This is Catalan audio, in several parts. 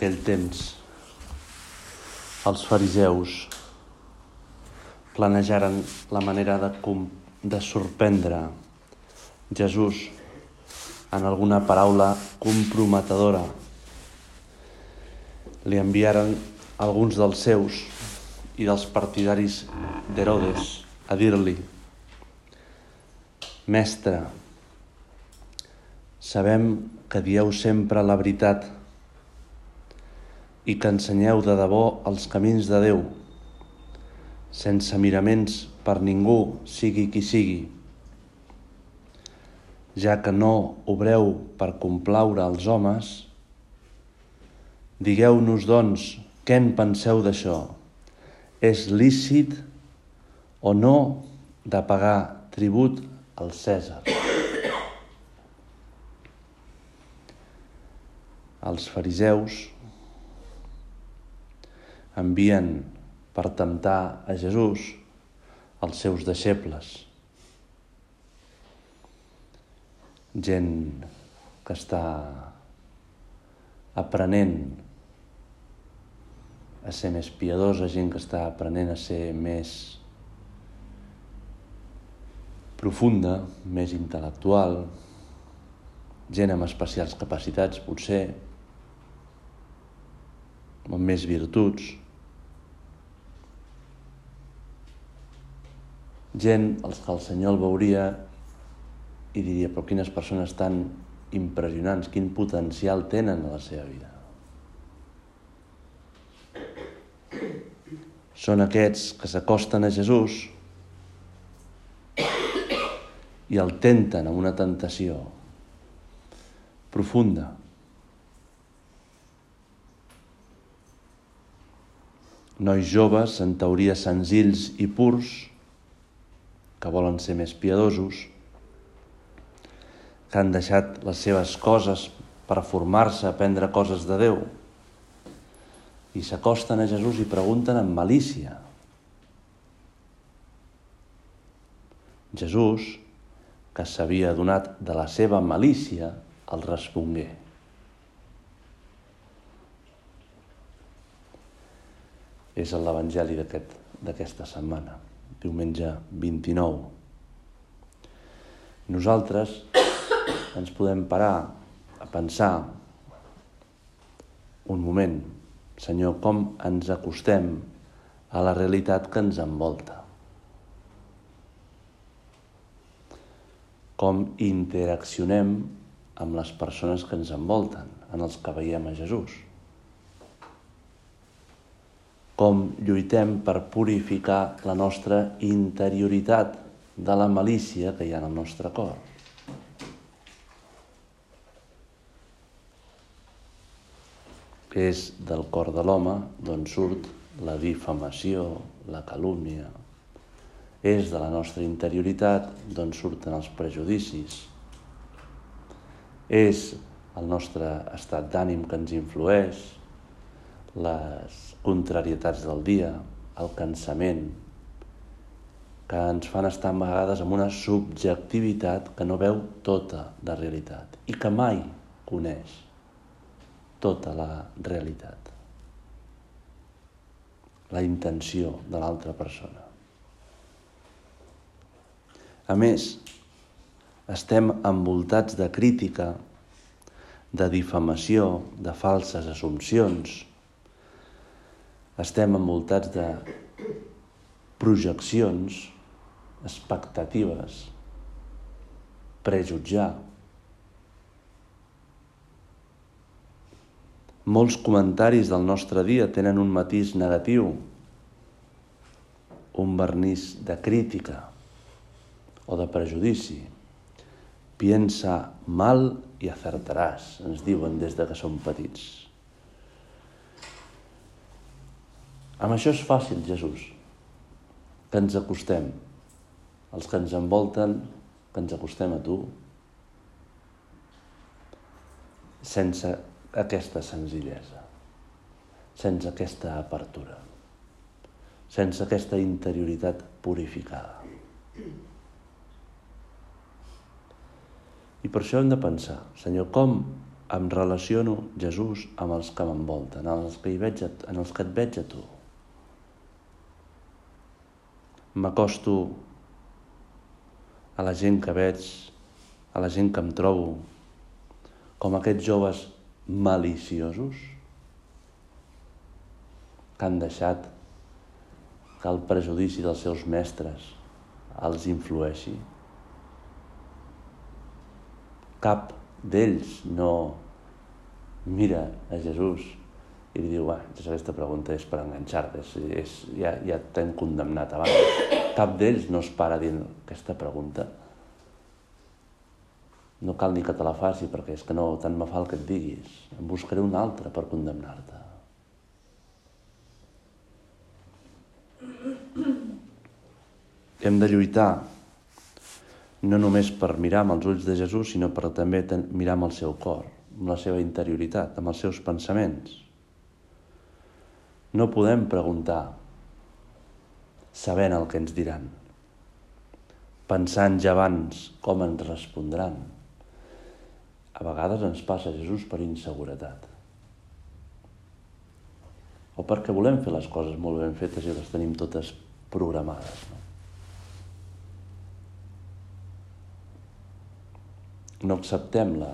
aquell temps els fariseus planejaren la manera de, de sorprendre Jesús en alguna paraula comprometedora. Li enviaren alguns dels seus i dels partidaris d'Herodes a dir-li Mestre, sabem que dieu sempre la veritat i que ensenyeu de debò els camins de Déu, sense miraments per ningú, sigui qui sigui. Ja que no obreu per complaure els homes, digueu-nos, doncs, què en penseu d'això? És lícit o no de pagar tribut al Cèsar? Els fariseus envien per temptar a Jesús els seus deixebles. Gent que està aprenent a ser més piadosa, gent que està aprenent a ser més profunda, més intel·lectual, gent amb especials capacitats, potser, amb més virtuts, gent els que el Senyor el veuria i diria, però quines persones tan impressionants, quin potencial tenen a la seva vida. Són aquests que s'acosten a Jesús i el tenten amb una tentació profunda. Nois joves, en teoria senzills i purs, que volen ser més piadosos, que han deixat les seves coses per formar-se, aprendre coses de Déu, i s'acosten a Jesús i pregunten amb malícia. Jesús, que s'havia donat de la seva malícia, el respongué. És l'Evangeli d'aquesta aquest, setmana diumenge 29. Nosaltres ens podem parar a pensar un moment, Senyor, com ens acostem a la realitat que ens envolta. Com interaccionem amb les persones que ens envolten, en els que veiem a Jesús com lluitem per purificar la nostra interioritat de la malícia que hi ha en el nostre cor. És del cor de l'home d'on surt la difamació, la calúmnia. És de la nostra interioritat d'on surten els prejudicis. És el nostre estat d'ànim que ens influeix, les contrarietats del dia, el cansament, que ens fan estar amagades amb una subjectivitat que no veu tota la realitat i que mai coneix tota la realitat, la intenció de l'altra persona. A més, estem envoltats de crítica, de difamació, de falses assumpcions, estem envoltats de projeccions, expectatives, prejutjar. Molts comentaris del nostre dia tenen un matís negatiu, un vernís de crítica o de prejudici. Piensa mal i acertaràs, ens diuen des de que som petits. Amb això és fàcil, Jesús, que ens acostem, els que ens envolten, que ens acostem a tu, sense aquesta senzillesa, sense aquesta apertura, sense aquesta interioritat purificada. I per això hem de pensar, Senyor, com em relaciono, Jesús, amb els que m'envolten, en els que, hi veig, en els que et veig a tu. M'acosto a la gent que veig, a la gent que em trobo, com aquests joves maliciosos que han deixat que el prejudici dels seus mestres els influeixi. Cap d'ells no mira a Jesús i li diu, va, aquesta pregunta és per enganxar-te, és, ja, ja t'hem condemnat abans. Cap d'ells no es para dient aquesta pregunta. No cal ni que te la faci perquè és que no, tant me fa el que et diguis. Em buscaré una altra per condemnar-te. Hem de lluitar no només per mirar amb els ulls de Jesús, sinó per també mirar amb el seu cor, amb la seva interioritat, amb els seus pensaments. No podem preguntar sabent el que ens diran, pensant ja abans com ens respondran. A vegades ens passa Jesús per inseguretat. O perquè volem fer les coses molt ben fetes i les tenim totes programades. No? no acceptem la,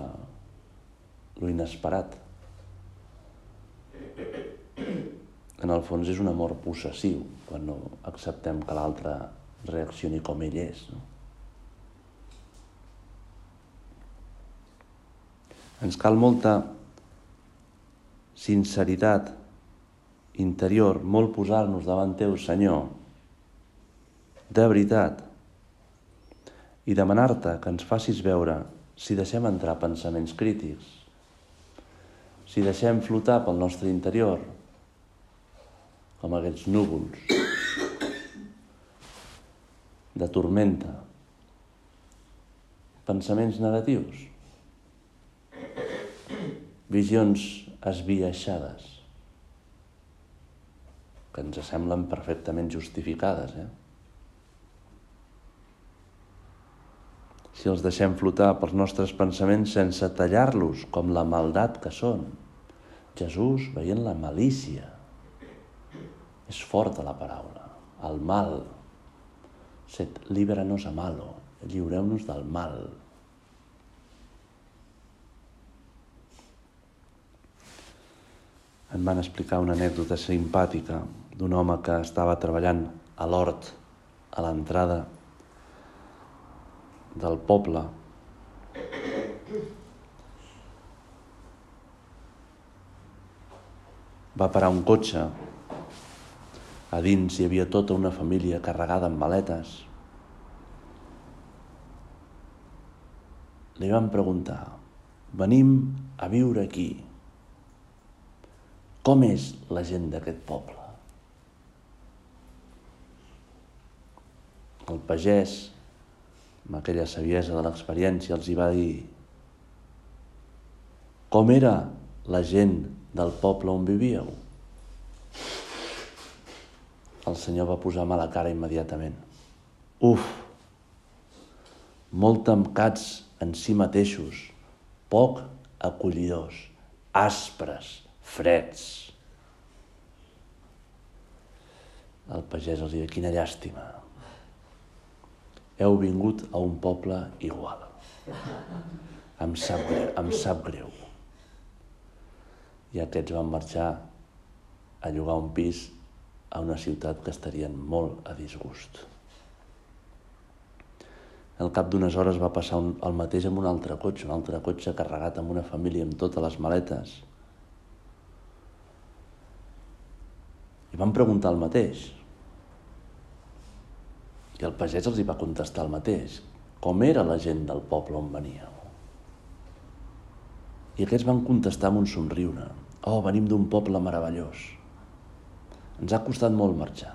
lo inesperat. En el fons és un amor possessiu quan no acceptem que l'altre reaccioni com ell és. No? Ens cal molta sinceritat interior, molt posar-nos davant teu, Senyor, de veritat, i demanar-te que ens facis veure si deixem entrar pensaments crítics, si deixem flotar pel nostre interior, com aquests núvols de tormenta, pensaments negatius, visions esbiaixades, que ens semblen perfectament justificades, eh? si els deixem flotar pels nostres pensaments sense tallar-los com la maldat que són. Jesús veient la malícia. És forta la paraula. El mal. Set líbranos a malo. Lliureu-nos del mal. Em van explicar una anècdota simpàtica d'un home que estava treballant a l'hort a l'entrada del poble. Va parar un cotxe. A dins hi havia tota una família carregada amb maletes. Li van preguntar, venim a viure aquí. Com és la gent d'aquest poble? El pagès amb aquella saviesa de l'experiència, els hi va dir com era la gent del poble on vivíeu? El senyor va posar mala cara immediatament. Uf, molt tancats en si mateixos, poc acollidors, aspres, freds. El pagès els diu, quina llàstima, heu vingut a un poble igual. Em sap greu. Em sap greu. I aquests van marxar a llogar un pis a una ciutat que estarien molt a disgust. Al cap d'unes hores va passar un, el mateix amb un altre cotxe, un altre cotxe carregat amb una família amb totes les maletes. I van preguntar el mateix. I el pagès els hi va contestar el mateix. Com era la gent del poble on veníeu? I aquests van contestar amb un somriure. Oh, venim d'un poble meravellós. Ens ha costat molt marxar.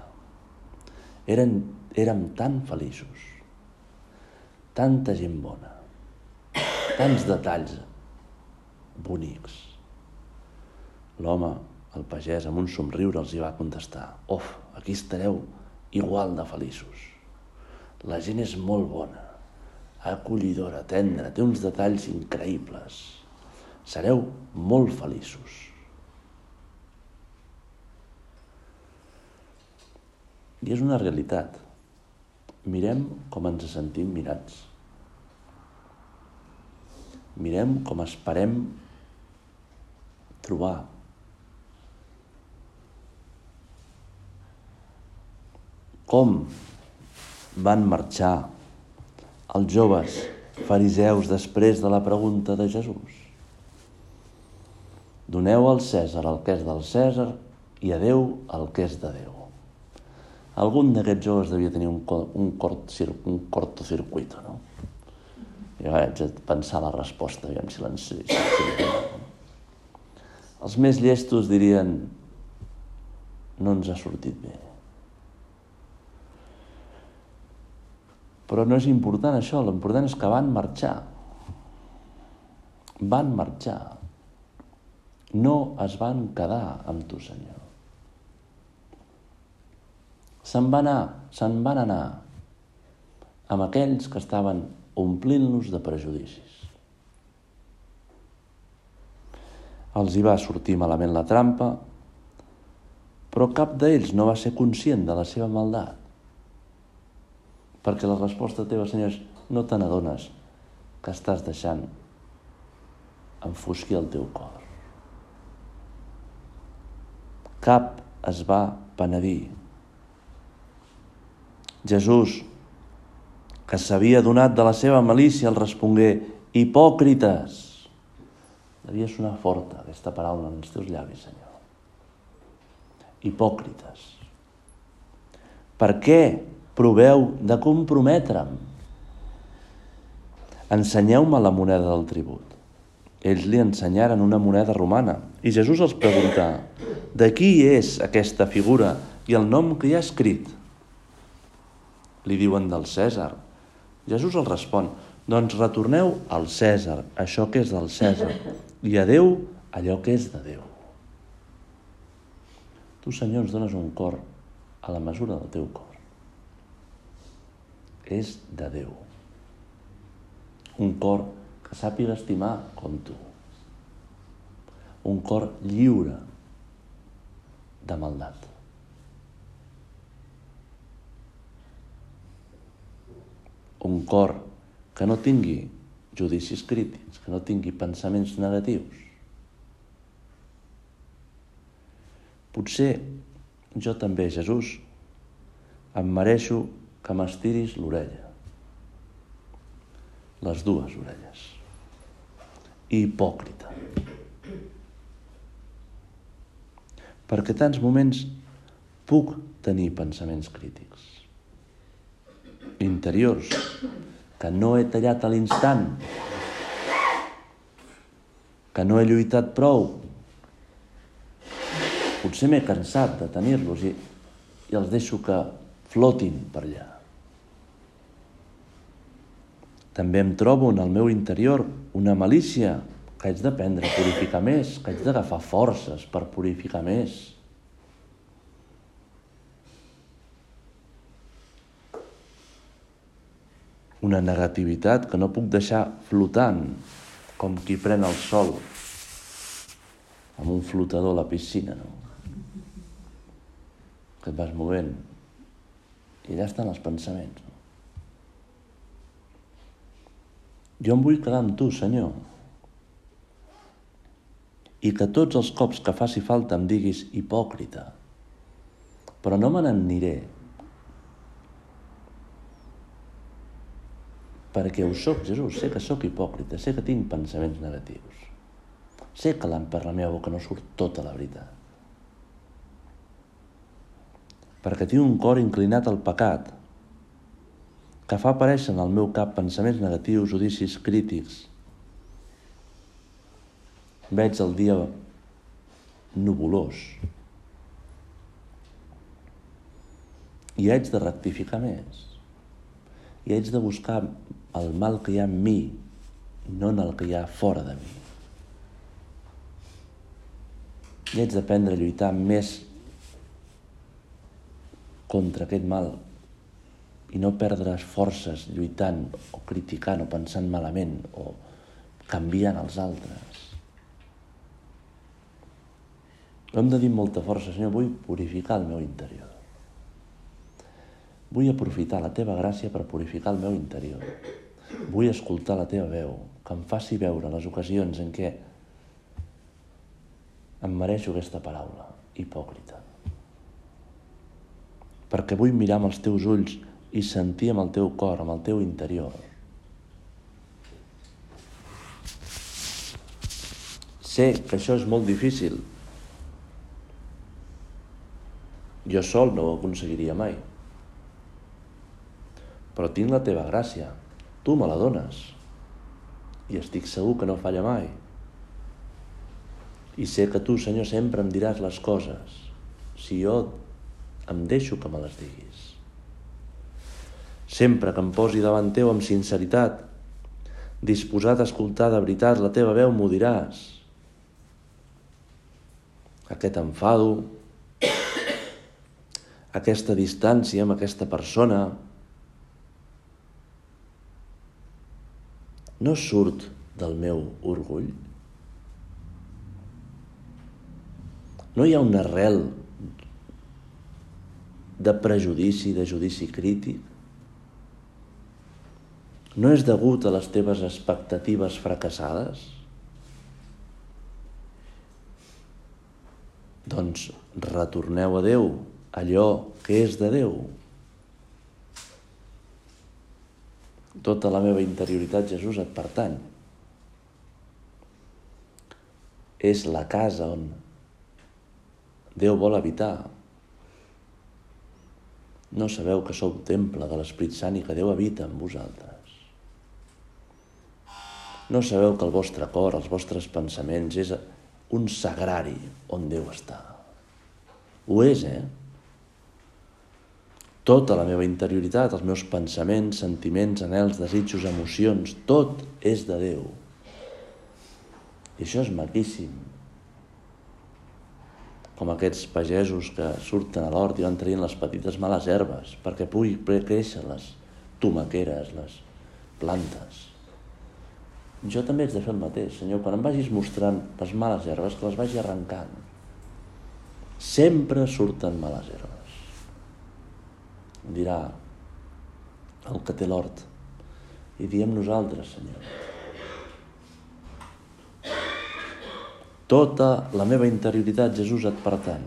Eren, érem tan feliços. Tanta gent bona. Tants detalls bonics. L'home, el pagès, amb un somriure els hi va contestar. Of, aquí estareu igual de feliços. La gent és molt bona, acollidora, tendra, té uns detalls increïbles. sereu molt feliços. I és una realitat. Mirem com ens sentim mirats. Mirem com esperem trobar com van marxar els joves fariseus després de la pregunta de Jesús. Doneu al Cèsar el que és del Cèsar i a Déu el que és de Déu. Algun d'aquests joves devia tenir un, un, cort, un cortocircuito, no? Jo vaig pensar la resposta, aviam si l'encerti. Els més llestos dirien no ens ha sortit bé. Però no és important això, l'important és que van marxar. Van marxar. No es van quedar amb tu, Senyor. Se'n van anar, se'n van anar amb aquells que estaven omplint-los de prejudicis. Els hi va sortir malament la trampa, però cap d'ells no va ser conscient de la seva maldat perquè la resposta teva, Senyor, és no te n'adones que estàs deixant enfosquir el teu cor. Cap es va penedir. Jesús, que s'havia donat de la seva malícia, el respongué, hipòcrites. Devia sonar forta aquesta paraula en els teus llavis, Senyor. Hipòcrites. Per què proveu de comprometre'm. Ensenyeu-me la moneda del tribut. Ells li ensenyaren una moneda romana i Jesús els pregunta de qui és aquesta figura i el nom que hi ha escrit. Li diuen del Cèsar. Jesús els respon, doncs retorneu al Cèsar, això que és del Cèsar, i a Déu allò que és de Déu. Tu, Senyor, ens dones un cor a la mesura del teu cor és de Déu. Un cor que sàpiga estimar com tu. Un cor lliure de maldat. Un cor que no tingui judicis crítics, que no tingui pensaments negatius. Potser jo també, Jesús, em mereixo que m'estiris l'orella. Les dues orelles. Hipòcrita. Perquè tants moments puc tenir pensaments crítics. Interiors, que no he tallat a l'instant, que no he lluitat prou. Potser m'he cansat de tenir-los i, i els deixo que flotin per allà. També em trobo en el meu interior una malícia que haig d'aprendre a purificar més, que haig d'agafar forces per purificar més. Una negativitat que no puc deixar flotant, com qui pren el sol amb un flotador a la piscina, no? Que et vas movent i allà estan els pensaments. No? Jo em vull quedar amb tu, Senyor. I que tots els cops que faci falta em diguis hipòcrita. Però no me n'aniré. Perquè ho sóc, Jesús. Sé que sóc hipòcrita. Sé que tinc pensaments negatius. Sé que per la meva boca no surt tota la veritat perquè tinc un cor inclinat al pecat, que fa aparèixer en el meu cap pensaments negatius, judicis crítics. Veig el dia nuvolós i haig de rectificar més. I haig de buscar el mal que hi ha en mi, no en el que hi ha fora de mi. I haig d'aprendre a lluitar més contra aquest mal i no perdre's forces lluitant o criticant o pensant malament o canviant els altres. Hem de dir molta força, Senyor, vull purificar el meu interior. Vull aprofitar la teva gràcia per purificar el meu interior. Vull escoltar la teva veu, que em faci veure les ocasions en què em mereixo aquesta paraula, hipòcrita. Perquè vull mirar amb els teus ulls i sentir amb el teu cor, amb el teu interior. Sé que això és molt difícil. Jo sol no ho aconseguiria mai. Però tinc la teva gràcia. Tu me la dones. I estic segur que no falla mai. I sé que tu, Senyor, sempre em diràs les coses si jo em deixo que me les diguis. Sempre que em posi davant teu amb sinceritat, disposat a escoltar de veritat la teva veu, m'ho diràs. Aquest enfado, aquesta distància amb aquesta persona, no surt del meu orgull? No hi ha una arrel de prejudici, de judici crític? No és degut a les teves expectatives fracassades? Doncs retorneu a Déu allò que és de Déu. Tota la meva interioritat, Jesús, et pertany. És la casa on Déu vol habitar. No sabeu que sou temple de l'Esprit Sant i que Déu habita en vosaltres. No sabeu que el vostre cor, els vostres pensaments, és un sagrari on Déu està. Ho és, eh? Tota la meva interioritat, els meus pensaments, sentiments, anels, desitjos, emocions, tot és de Déu. I això és maquíssim com aquests pagesos que surten a l'hort i van traient les petites males herbes perquè pugui créixer les tomaqueres, les plantes. Jo també haig de fer el mateix, Senyor, quan em vagis mostrant les males herbes, que les vagi arrencant. Sempre surten males herbes. Dirà el que té l'hort. I diem nosaltres, Senyor. Tota la meva interioritat, Jesús, et pertany.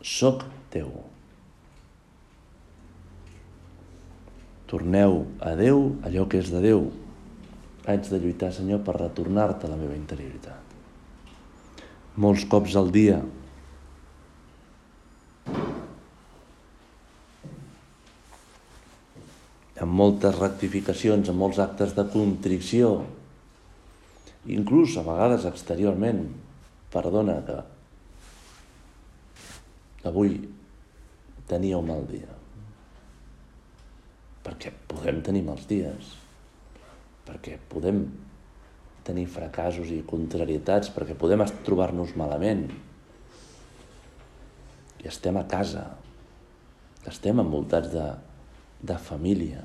Soc teu. Torneu a Déu allò que és de Déu. Haig de lluitar, Senyor, per retornar-te a la meva interioritat. Molts cops al dia amb moltes rectificacions, amb molts actes de contrició, inclús a vegades exteriorment, perdona que avui tenia un mal dia. Perquè podem tenir mals dies, perquè podem tenir fracassos i contrarietats, perquè podem trobar-nos malament. I estem a casa, estem envoltats de, de família,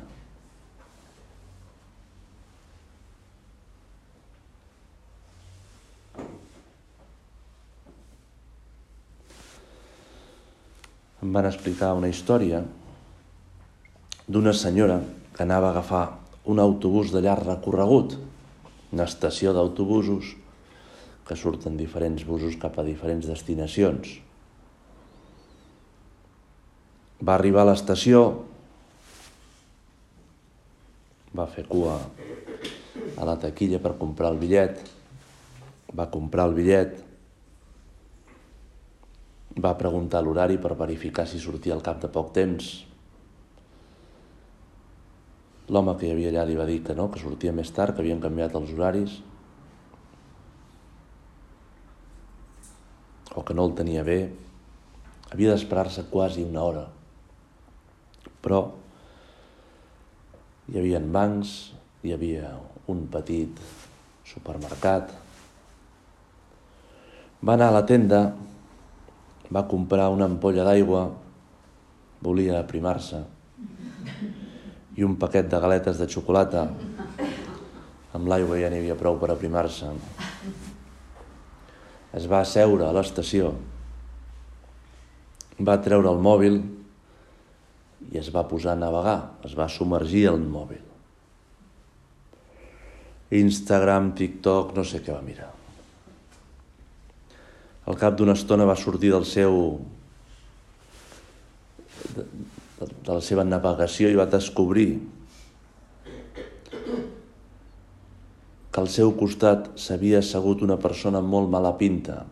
em van explicar una història d'una senyora que anava a agafar un autobús de llarg recorregut, una estació d'autobusos que surten diferents busos cap a diferents destinacions. Va arribar a l'estació, va fer cua a la taquilla per comprar el bitllet, va comprar el bitllet, va preguntar l'horari per verificar si sortia al cap de poc temps. L'home que hi havia allà li va dir que no, que sortia més tard, que havien canviat els horaris, o que no el tenia bé. Havia d'esperar-se quasi una hora. Però hi havia bancs, hi havia un petit supermercat. Va anar a la tenda va comprar una ampolla d'aigua, volia aprimar-se, i un paquet de galetes de xocolata. Amb l'aigua ja n'hi havia prou per aprimar-se. es va asseure a l'estació, va treure el mòbil i es va posar a navegar, es va submergir el mòbil. Instagram, TikTok, no sé què va mirar. Al cap d'una estona va sortir del seu de, de la seva navegació i va descobrir que al seu costat s'havia assegut una persona molt mala pinta.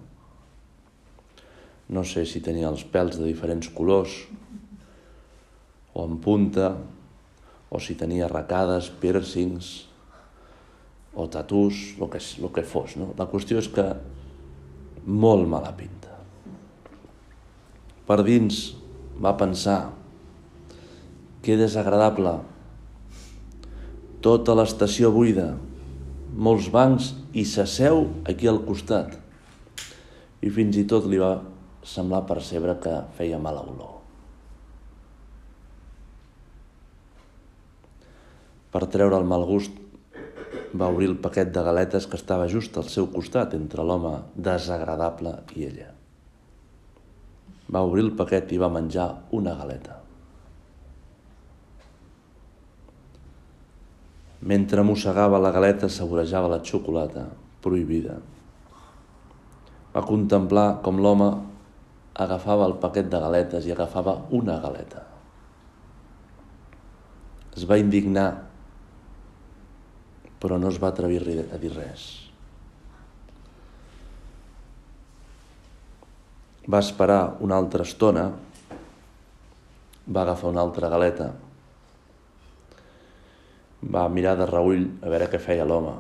No sé si tenia els pèls de diferents colors, o en punta, o si tenia arracades, piercings, o tatús, el que, el que fos. No? La qüestió és que molt mala pinta. Per dins va pensar que desagradable tota l'estació buida, molts bancs i s'asseu aquí al costat. I fins i tot li va semblar percebre que feia mala olor. Per treure el mal gust, va obrir el paquet de galetes que estava just al seu costat entre l'home desagradable i ella. Va obrir el paquet i va menjar una galeta. Mentre mossegava la galeta, saborejava la xocolata, prohibida. Va contemplar com l'home agafava el paquet de galetes i agafava una galeta. Es va indignar, però no es va atrevir a dir res. Va esperar una altra estona, va agafar una altra galeta va mirar de reull a veure què feia l'home.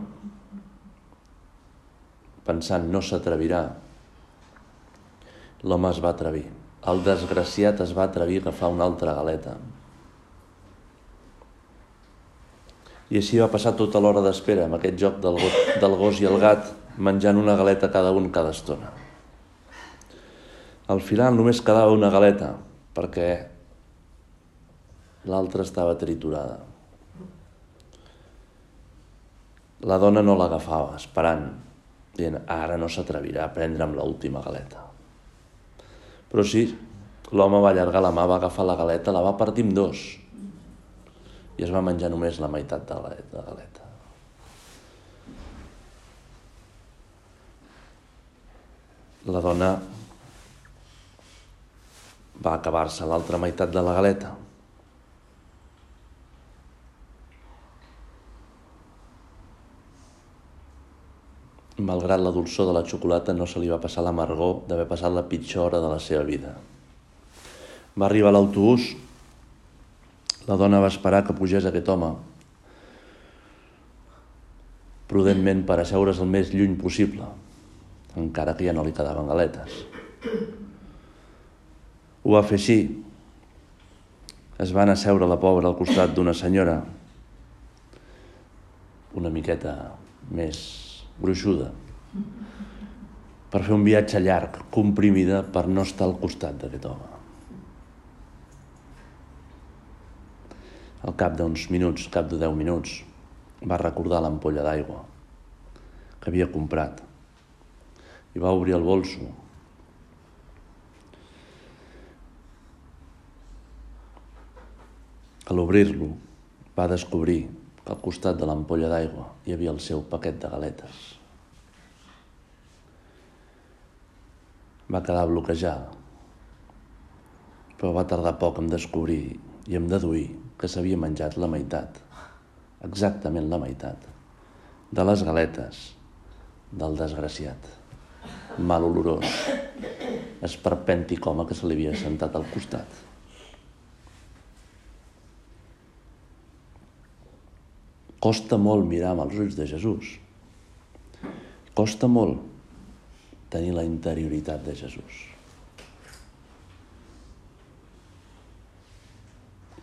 Pensant, no s'atrevirà. L'home es va atrevir. El desgraciat es va atrevir a agafar una altra galeta. I així va passar tota l'hora d'espera amb aquest joc del gos, del gos i el gat menjant una galeta cada un cada estona. Al final només quedava una galeta perquè l'altra estava triturada. La dona no l'agafava, esperant, dient, ara no s'atrevirà a prendre'm l'última galeta. Però sí, l'home va allargar la mà, va agafar la galeta, la va partir en dos i es va menjar només la meitat de la, de galeta. La dona va acabar-se l'altra meitat de la galeta Malgrat la dolçor de la xocolata, no se li va passar l'amargor d'haver passat la pitjor hora de la seva vida. Va arribar l'autobús, la dona va esperar que pugés aquest home, prudentment per asseure's el més lluny possible, encara que ja no li quedaven galetes. Ho va fer així. Es van asseure la pobra al costat d'una senyora una miqueta més gruixuda, per fer un viatge llarg, comprimida, per no estar al costat d'aquest home. Al cap d'uns minuts, cap de deu minuts, va recordar l'ampolla d'aigua que havia comprat i va obrir el bolso. A l'obrir-lo va descobrir que al costat de l'ampolla d'aigua hi havia el seu paquet de galetes. Va quedar bloquejada, però va tardar poc en descobrir i en deduir que s'havia menjat la meitat, exactament la meitat, de les galetes del desgraciat, mal olorós, esperpèntic home que se li havia sentat al costat. Costa molt mirar amb els ulls de Jesús. Costa molt tenir la interioritat de Jesús.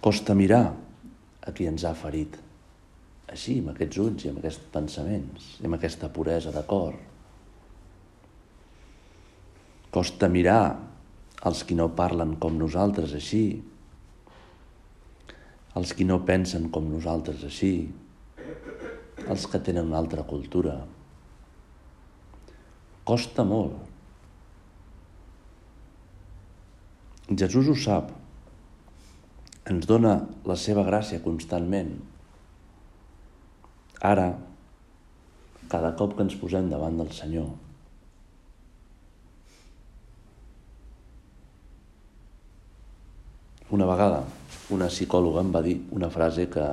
Costa mirar a qui ens ha ferit. Així, amb aquests ulls i amb aquests pensaments, i amb aquesta puresa de cor. Costa mirar els qui no parlen com nosaltres així, els qui no pensen com nosaltres així, els que tenen una altra cultura. Costa molt. Jesús ho sap, ens dona la seva gràcia constantment. Ara, cada cop que ens posem davant del Senyor, una vegada una psicòloga em va dir una frase que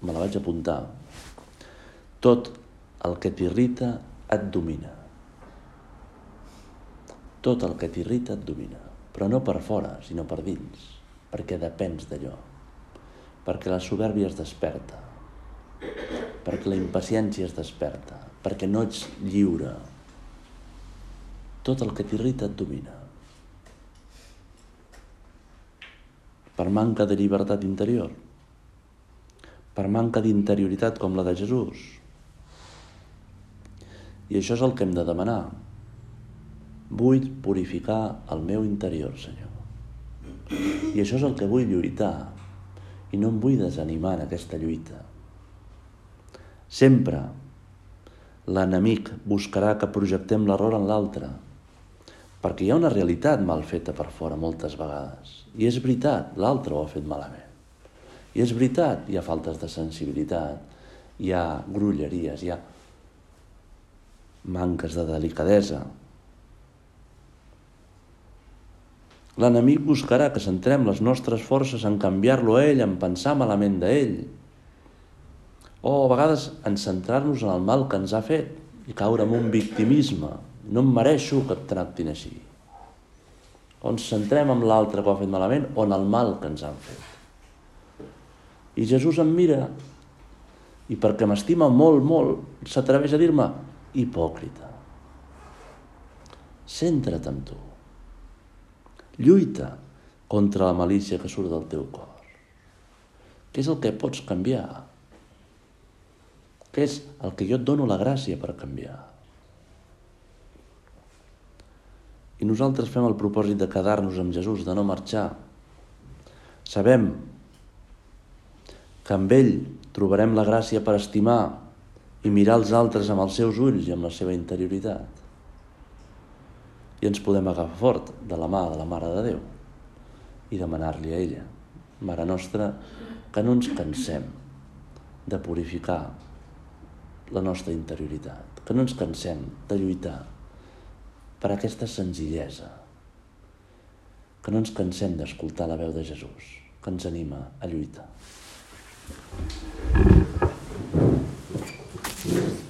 me la vaig apuntar. Tot el que t'irrita et domina. Tot el que t'irrita et domina, però no per fora, sinó per dins, perquè depens d'allò, perquè la soberbia es desperta, perquè la impaciència es desperta, perquè no ets lliure. Tot el que t'irrita et domina. Per manca de llibertat interior, per manca d'interioritat com la de Jesús. I això és el que hem de demanar. Vull purificar el meu interior, Senyor. I això és el que vull lluitar. I no em vull desanimar en aquesta lluita. Sempre l'enemic buscarà que projectem l'error en l'altre, perquè hi ha una realitat mal feta per fora moltes vegades. I és veritat, l'altre ho ha fet malament. I és veritat, hi ha faltes de sensibilitat, hi ha grulleries, hi ha manques de delicadesa. L'enemic buscarà que centrem les nostres forces en canviar-lo a ell, en pensar malament d'ell, o a vegades en centrar-nos en el mal que ens ha fet i caure en un victimisme. No em mereixo que et tractin així. O ens centrem en l'altre que ho ha fet malament o en el mal que ens han fet. I Jesús em mira i perquè m'estima molt, molt, s'atreveix a dir-me hipòcrita. Centra't en tu. Lluita contra la malícia que surt del teu cor. Què és el que pots canviar? Què és el que jo et dono la gràcia per canviar? I nosaltres fem el propòsit de quedar-nos amb Jesús, de no marxar. Sabem que amb ell trobarem la gràcia per estimar i mirar els altres amb els seus ulls i amb la seva interioritat. I ens podem agafar fort de la mà de la Mare de Déu i demanar-li a ella, Mare nostra, que no ens cansem de purificar la nostra interioritat, que no ens cansem de lluitar per aquesta senzillesa, que no ens cansem d'escoltar la veu de Jesús, que ens anima a lluitar. Us